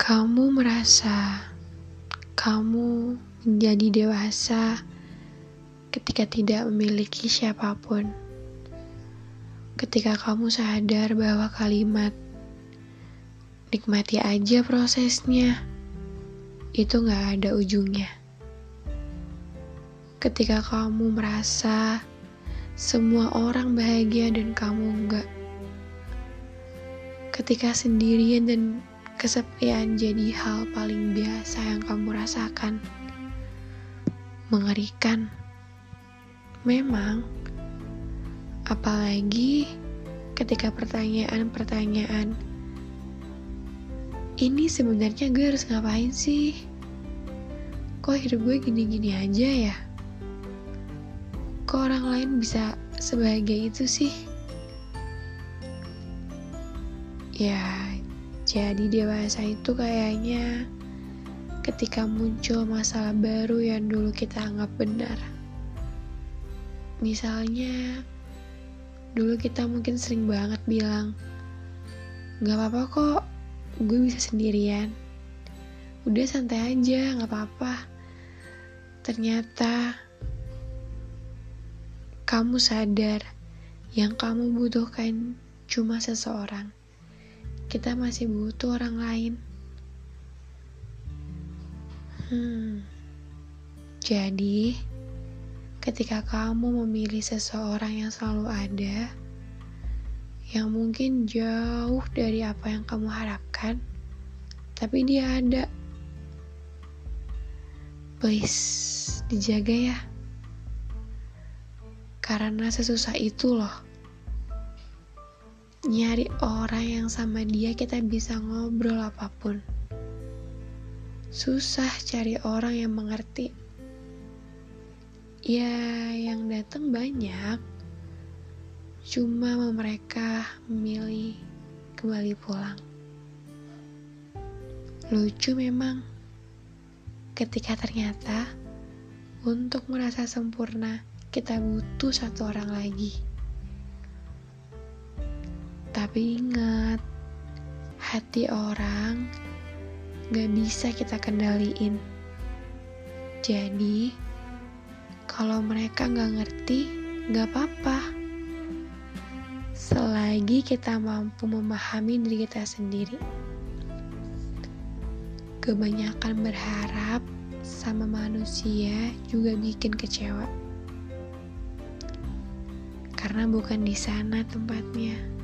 Kamu merasa kamu menjadi dewasa ketika tidak memiliki siapa pun. Ketika kamu sadar bahwa kalimat nikmati aja prosesnya itu gak ada ujungnya. Ketika kamu merasa semua orang bahagia dan kamu enggak. Ketika sendirian dan kesepian jadi hal paling biasa yang kamu rasakan. Mengerikan. Memang, apalagi ketika pertanyaan-pertanyaan ini sebenarnya gue harus ngapain sih? Kok hidup gue gini-gini aja ya? Kok orang lain bisa sebagai itu sih? Ya, jadi dewasa itu kayaknya ketika muncul masalah baru yang dulu kita anggap benar. Misalnya, dulu kita mungkin sering banget bilang, gak apa-apa kok, gue bisa sendirian. Udah santai aja, gak apa-apa. Ternyata, kamu sadar yang kamu butuhkan cuma seseorang. Kita masih butuh orang lain. Hmm. Jadi, ketika kamu memilih seseorang yang selalu ada, yang mungkin jauh dari apa yang kamu harapkan, tapi dia ada. Please, dijaga ya. Karena sesusah itu loh. Nyari orang yang sama dia kita bisa ngobrol apa pun. Susah cari orang yang mengerti. Ya, yang datang banyak. Cuma mereka memilih kembali pulang. Lucu memang. Ketika ternyata untuk merasa sempurna, kita butuh satu orang lagi. Tapi ingat, hati orang gak bisa kita kendaliin. Jadi, kalau mereka gak ngerti, gak apa-apa. Selagi kita mampu memahami diri kita sendiri. Kebanyakan berharap sama manusia juga bikin kecewa. Karena bukan di sana tempatnya.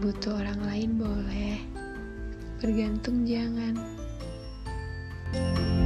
Butuh orang lain boleh, bergantung jangan. thank you